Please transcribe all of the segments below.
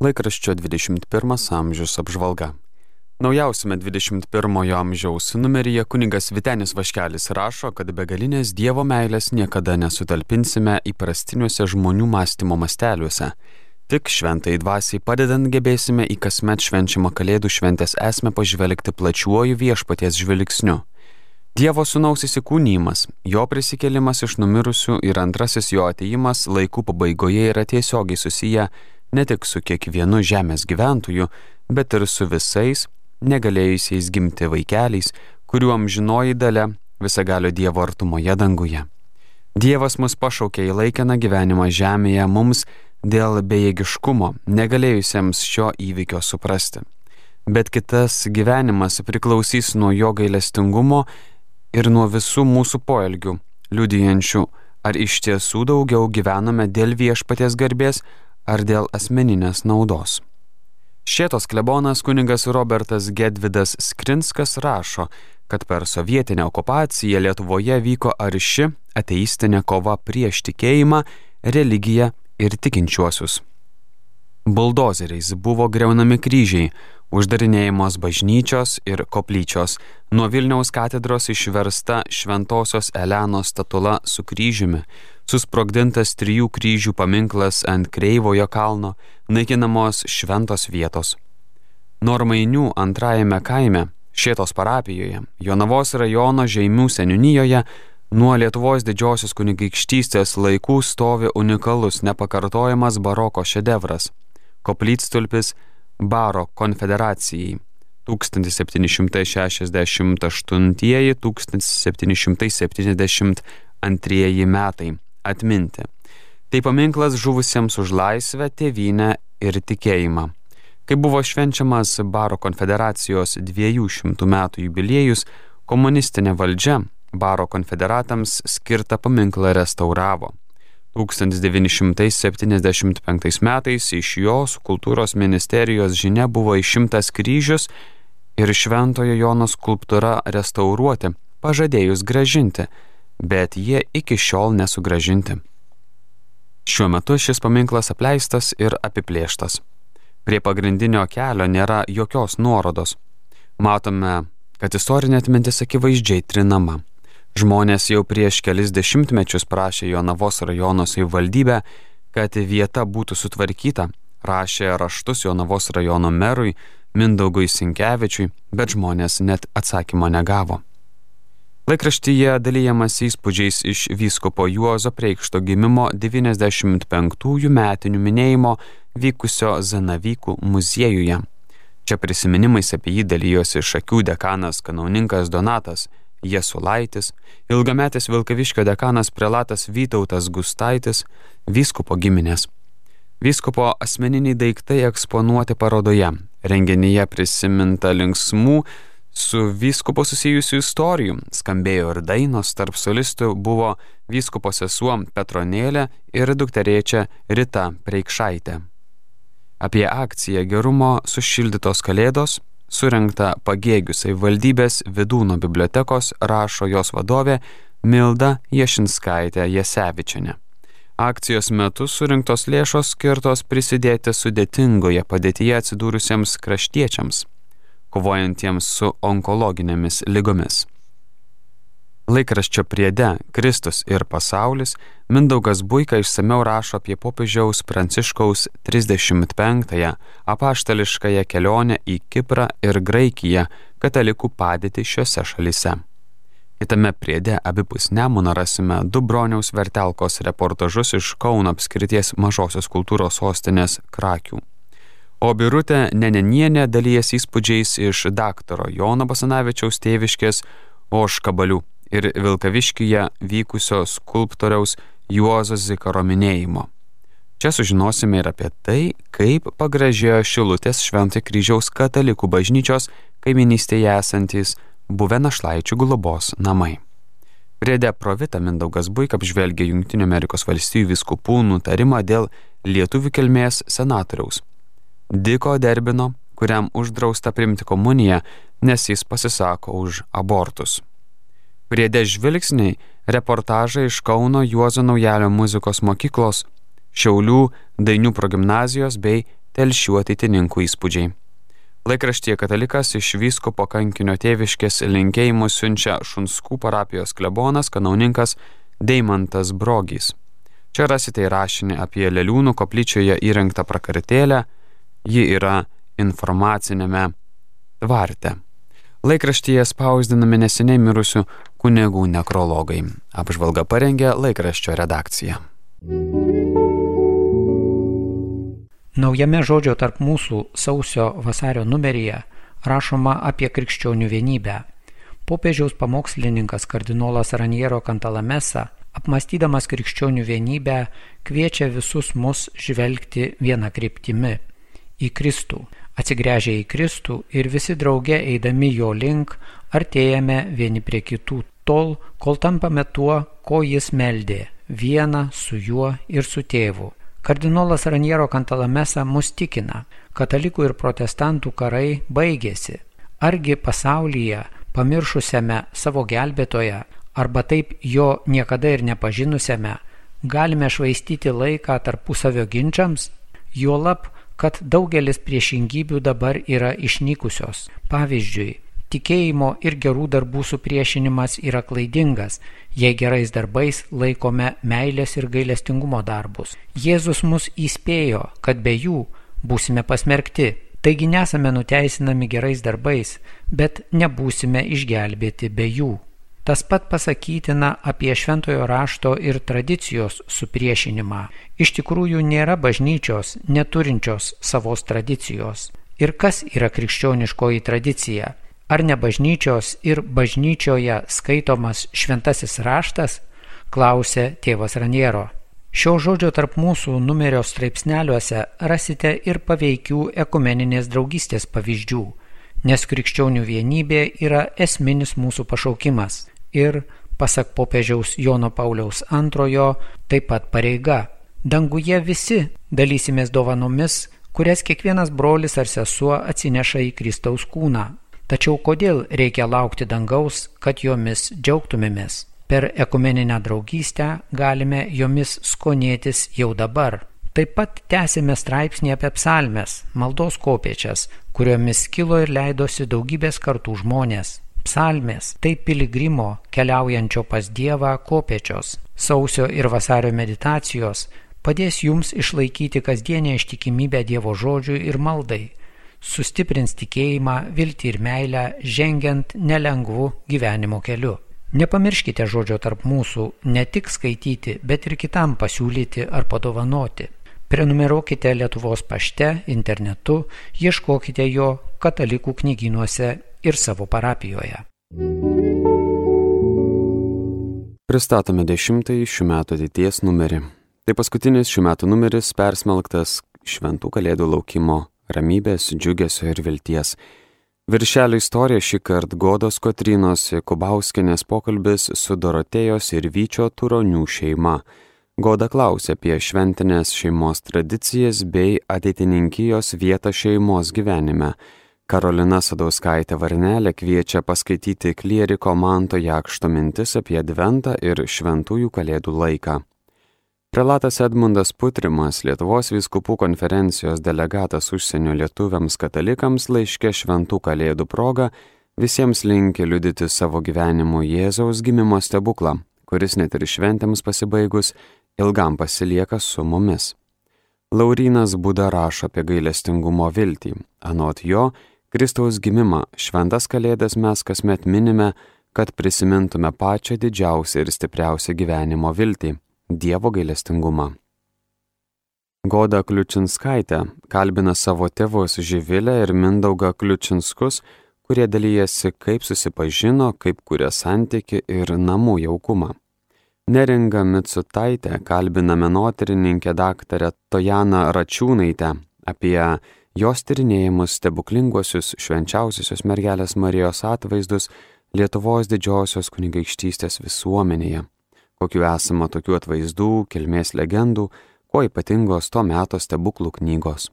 Laikraščio 21 amžius apžvalga. Naujausiame 21 amžiaus numeryje kuningas Vitenis Vaškelis rašo, kad begalinės Dievo meilės niekada nesutalpinsime įprastiniuose žmonių mąstymo masteliuose. Tik šventai dvasiai padedant gebėsime į kasmet švenčiamą Kalėdų šventės esmę pažvelgti plačiuoju viešpaties žvilgsniu. Dievo sunaus įsikūnymas, jo prisikėlimas iš numirusių ir antrasis jo ateimas laikų pabaigoje yra tiesiogiai susiję ne tik su kiekvienu žemės gyventoju, bet ir su visais negalėjusiais gimti vaikeliais, kuriuo amžinoji dalė visagalio Dievo artumoje danguje. Dievas mus pašaukė į laikiną gyvenimą žemėje mums dėl bejėgiškumo, negalėjusiems šio įvykio suprasti. Bet kitas gyvenimas priklausys nuo jo gailestingumo ir nuo visų mūsų poelgių, liudijančių, ar iš tiesų daugiau gyvename dėl viešpaties garbės ar dėl asmeninės naudos. Šėtos klebonas kuningas Robertas Gedvidas Skrinskas rašo, kad per sovietinę okupaciją Lietuvoje vyko arši ateistinė kova prieš tikėjimą, religiją ir tikinčiuosius. Buldozeriais buvo greunami kryžiai, uždarinėjamos bažnyčios ir koplyčios, nuo Vilniaus katedros išversta Šventojios Elenos statula su kryžiumi, susprogdintas trijų kryžių paminklas ant Kreivojo kalno, naikinamos šventos vietos. Normainių antrajame kaime, Šėtos parapijoje, Jonavos rajono Žeimių seniūnijoje, nuo Lietuvos didžiosios kunigaikštystės laikų stovi unikalus nepakartojamas baroko šedevras - koplytstulpis Baro konfederacijai 1768-1772 metai atminti. Tai paminklas žuvusiems už laisvę, tėvynę ir tikėjimą. Kai buvo švenčiamas Baro konfederacijos 200 metų jubiliejus, komunistinė valdžia Baro konfederatams skirtą paminklą restauravo. 1975 metais iš jos kultūros ministerijos žinia buvo išimtas kryžius ir Šventojo Jono skulptūra restauruoti, pažadėjus gražinti, bet jie iki šiol nesugražinti. Šiuo metu šis paminklas apleistas ir apiplėštas. Prie pagrindinio kelio nėra jokios nuorodos. Matome, kad istorinė atmintis akivaizdžiai trinama. Žmonės jau prieš kelis dešimtmečius prašė Jonavos rajono savivaldybę, kad vieta būtų sutvarkyta, rašė raštus Jonavos rajono merui Mindaugui Sinkevičiui, bet žmonės net atsakymo negavo. Laikraštyje dalyjamas įspūdžiais iš vyskupo Juozo Preikšto gimimo 95-ųjų metinių minėjimo vykusio Zanavykų muziejuje. Čia prisiminimais apie jį dalyjosi Šakių dekanas kanauninkas Donatas Jesulaitis, ilgametis Vilkaviškio dekanas prelatas Vytautas Gustaitis, vyskupo giminės. Vyskupo asmeniniai daiktai eksponuoti parodoje. Renginyje prisiminta linksmų su vyskupo susijusių istorijų. Skambėjo ir dainos, tarp solistų buvo vyskupo sesuo Petronėlė ir dukterėčia Rita Preikšaitė. Apie akciją gerumo sušildytos kalėdos Surinkta pagėgių savivaldybės Vidūno bibliotekos rašo jos vadovė Milda Ješinskaitė Jasevičiane. Akcijos metu surinktos lėšos skirtos prisidėti sudėtingoje padėtyje atsidūrusiems kraštiečiams, kovojantiems su onkologinėmis lygomis. Laikraščio priede Kristus ir pasaulis Mindaugas Buika išsameu rašo apie popiežiaus Pranciškaus 35-ąją apaštališkąją kelionę į Kiprą ir Graikiją katalikų padėtį šiuose šalise. Kitame priede abipus Nemuno rasime du broniaus vertelkos reportažus iš Kauno apskrities mažosios kultūros sostinės Krakių. O Birutė Nenenienė dalyjas įspūdžiais iš daktaro Jono Basanavičiaus tėviškės Oškabalių ir Vilkaviškyje vykusio skulptoriaus Juozo Zikaro minėjimo. Čia sužinosime ir apie tai, kaip pagražėjo Šilutės Šventai kryžiaus katalikų bažnyčios kaiminystėje esantis buvę našlaičių globos namai. Priede Provita Mindaugas Buik apžvelgia Junktinių Amerikos valstijų viskupų nutarimą dėl lietuvių kilmės senatoriaus Diko Derbino, kuriam uždrausta primti komuniją, nes jis pasisako už abortus. Priede žvilgsniai reportažai iš Kauno Juozo Naujalio muzikos mokyklos, Šiaulių Dainių progymnazijos bei telšių ateitininkų įspūdžiai. Laikraštyje katalikas iš vyskupo kankinio tėviškės linkėjimus siunčia Šunskų parapijos klebonas kanauninkas Deimantas Brogys. Čia rasite įrašinį apie Leliūnų koplyčioje įrengtą prakartėlę, ji yra informacinėme tvarte. Laikraštyje spausdinami neseniai mirusių kunigų nekrologai. Apžvalga parengė laikraščio redakcija. Naujame žodžio tarp mūsų sausio vasario numeryje rašoma apie krikščionių vienybę. Popiežiaus pamokslininkas kardinolas Raniero Kantalamesa, apmastydamas krikščionių vienybę, kviečia visus mus žvelgti vieną kryptimi - į Kristų. Atsigręžę į Kristų ir visi drauge eidami jo link, artėjame vieni prie kitų tol, kol tampame tuo, ko jis meldė - vieną su juo ir su tėvu Kardinolas Raniero Kantalamesa mus tikina, katalikų ir protestantų karai baigėsi. Argi pasaulyje, pamiršusiame savo gelbėtoją, arba taip jo niekada ir nepažinusiame, galime švaistyti laiką tarpusavio ginčiams? Juolab, kad daugelis priešingybių dabar yra išnykusios. Pavyzdžiui, Tikėjimo ir gerų darbų supriešinimas yra klaidingas, jei gerais darbais laikome meilės ir gailestingumo darbus. Jėzus mus įspėjo, kad be jų būsime pasmerkti. Taigi nesame nuteisinami gerais darbais, bet nebūsime išgelbėti be jų. Tas pat pasakytina apie šventojo rašto ir tradicijos supriešinimą. Iš tikrųjų nėra bažnyčios neturinčios savos tradicijos. Ir kas yra krikščioniškoji tradicija? ar ne bažnyčios ir bažnyčioje skaitomas šventasis raštas, klausė tėvas Raniero. Šio žodžio tarp mūsų numerio straipsneliuose rasite ir paveikių ekumeninės draugystės pavyzdžių, nes krikščionių vienybė yra esminis mūsų pašaukimas ir, pasak popiežiaus Jono Pauliaus antrojo, taip pat pareiga. Danguje visi dalysimės dovanomis, kurias kiekvienas brolis ar sesuo atsineša į Kristaus kūną, Tačiau kodėl reikia laukti dangaus, kad jomis džiaugtumėmės? Per ekumeninę draugystę galime jomis skonėtis jau dabar. Taip pat tęsime straipsnį apie psalmes, maldos kopiečias, kuriomis kilo ir leidosi daugybės kartų žmonės. Psalmės tai piligrimo keliaujančio pas Dievą kopiečios. Sausio ir vasario meditacijos padės jums išlaikyti kasdienę ištikimybę Dievo žodžiui ir maldai sustiprins tikėjimą, viltį ir meilę, žengiant nelengvu gyvenimo keliu. Nepamirškite žodžio tarp mūsų ne tik skaityti, bet ir kitam pasiūlyti ar padovanoti. Prenumeruokite Lietuvos pašte, internetu, ieškokite jo katalikų knyginuose ir savo parapijoje. Pristatome dešimtąjį šių metų ateities numerį. Tai paskutinis šių metų numeris persmelktas šventų kalėdų laukimo ramybės, džiugesio ir vilties. Viršelio istorija šį kartą Godos Kotrinos Kubauskinės pokalbis su Dorotėjos ir Vyčio Turonių šeima. Goda klausė apie šventinės šeimos tradicijas bei ateitininkijos vietą šeimos gyvenime. Karolina Sadauskaitė Varnelė kviečia paskaityti klieriko Manto Jakšto mintis apie Adventą ir šventųjų kalėdų laiką. Prelatas Edmundas Putrimas, Lietuvos viskupų konferencijos delegatas užsienio lietuviams katalikams laiškė šventų kalėdų proga visiems linki liudyti savo gyvenimu Jėzaus gimimo stebuklą, kuris net ir šventėms pasibaigus ilgam pasilieka su mumis. Laurinas Buda rašo apie gailestingumo viltį. Anot jo, Kristaus gimimą šventas kalėdas mes kasmet minime, kad prisimintume pačią didžiausią ir stipriausią gyvenimo viltį Dievo gailestingumą. Goda Kliučinskaitė kalbina savo tėvus Živilę ir Mindaugą Kliučinskus, kurie dalyjasi, kaip susipažino, kaip kuria santyki ir namų jaukumą. Neringa Mitsutaitė kalbina menotyrininkę daktarę Tojaną Račiūnaitę apie jos tyrinėjimus stebuklinguosius švenčiausiosios mergelės Marijos atvaizdus Lietuvos didžiosios kunigaikštystės visuomenėje kokiu esama tokių atvaizdų, kilmės legendų, kuo ypatingos to meto stebuklų knygos.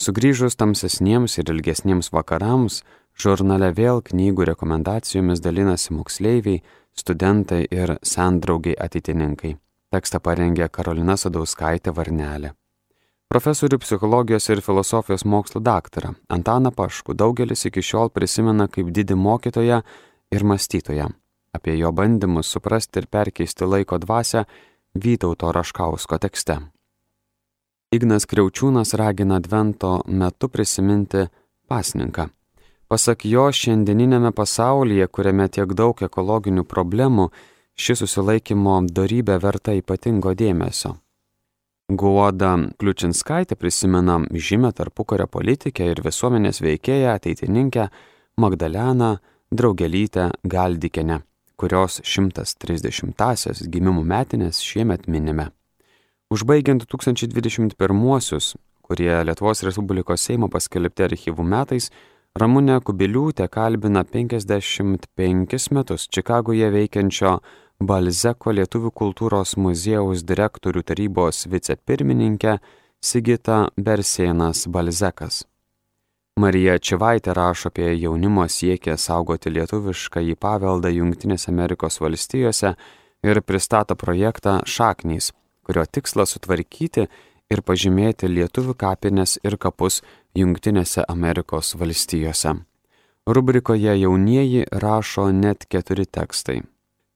Sugrįžus tamsesniems ir ilgesniems vakarams, žurnale vėl knygų rekomendacijomis dalinasi moksleiviai, studentai ir sendraugiai ateitininkai. Tekstą parengė Karolina Sadauskaitė Varnelė. Profesorių psichologijos ir filosofijos mokslo daktarą Antaną Paškų daugelis iki šiol prisimena kaip didį mokytoją ir mąstytoją. Apie jo bandymus suprasti ir perkeisti laiko dvasę Vytauto Raškausko tekste. Ignas Kriaučiūnas ragina Advento metu prisiminti pasninką. Pasak jo, šiandieninėme pasaulyje, kuriame tiek daug ekologinių problemų, ši susilaikymo darybė verta ypatingo dėmesio. Guoda Kliučinskaitė prisimena žymę tarpukario politikę ir visuomenės veikėją ateitininkę Magdaleną Draugelytę Galdikenę, kurios 130-asias gimimų metinės šiemet minime. Užbaigiant 2021-uosius, kurie Lietuvos Respublikos Seimo paskelbti archyvų metais, Ramūnė Kubiliūtė kalbina 55 metus Čikagoje veikiančio Balzeko Lietuvių kultūros muziejaus direktorių tarybos vicepirmininkę Sigita Bersėnas Balzekas. Marija Čivaitė rašo apie jaunimo siekį saugoti lietuvišką į paveldą Junktinėse Amerikos valstijose ir pristato projektą Šaknys, kurio tikslas sutvarkyti ir pažymėti lietuvių kapines ir kapus Junktinėse Amerikos valstijose. Rubrikoje jaunieji rašo net keturi tekstai.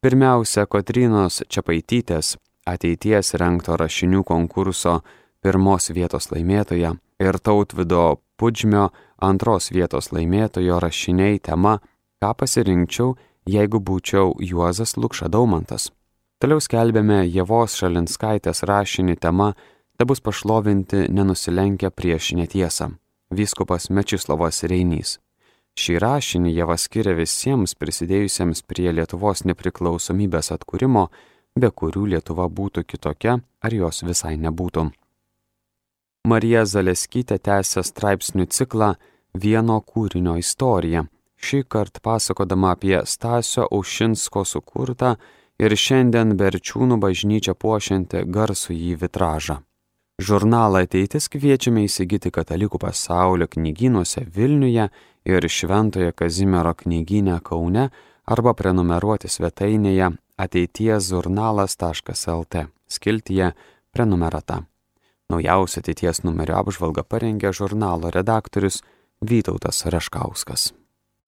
Pirmiausia, Kotrynos Čiapaitytės ateities renkto rašinių konkurso pirmos vietos laimėtoja ir Tautvido Pudžmio antros vietos laimėtojo rašiniai tema Ką pasirinkčiau, jeigu būčiau Juozas Lukša Daumantas. Toliau skelbėme Jėvos Šalinskaitės rašinį tema Te bus pašlovinti nenusilenkę prieš netiesą. Vyskupas Mečislavas Reinys. Šį rašinį jie skiria visiems prisidėjusiems prie Lietuvos nepriklausomybės atkūrimo, be kurių Lietuva būtų kitokia ar jos visai nebūtų. Marija Zaleskytė tęsė straipsnių ciklą Vieno kūrinio istorija, šį kartą pasakodama apie Stasio Aušinsko sukurtą ir šiandien Berčiūnų bažnyčią puošiantį garsų į vitražą. Žurnalą ateitis kviečiame įsigyti Katalikų pasaulio knygynuose Vilniuje ir Šventojo Kazimiero knyginę Kaune arba prenumeruoti svetainėje ateities žurnalas.lt skiltyje prenumerata. Naujausia ateities numerio apžvalga parengė žurnalo redaktorius Vytautas Raškauskas.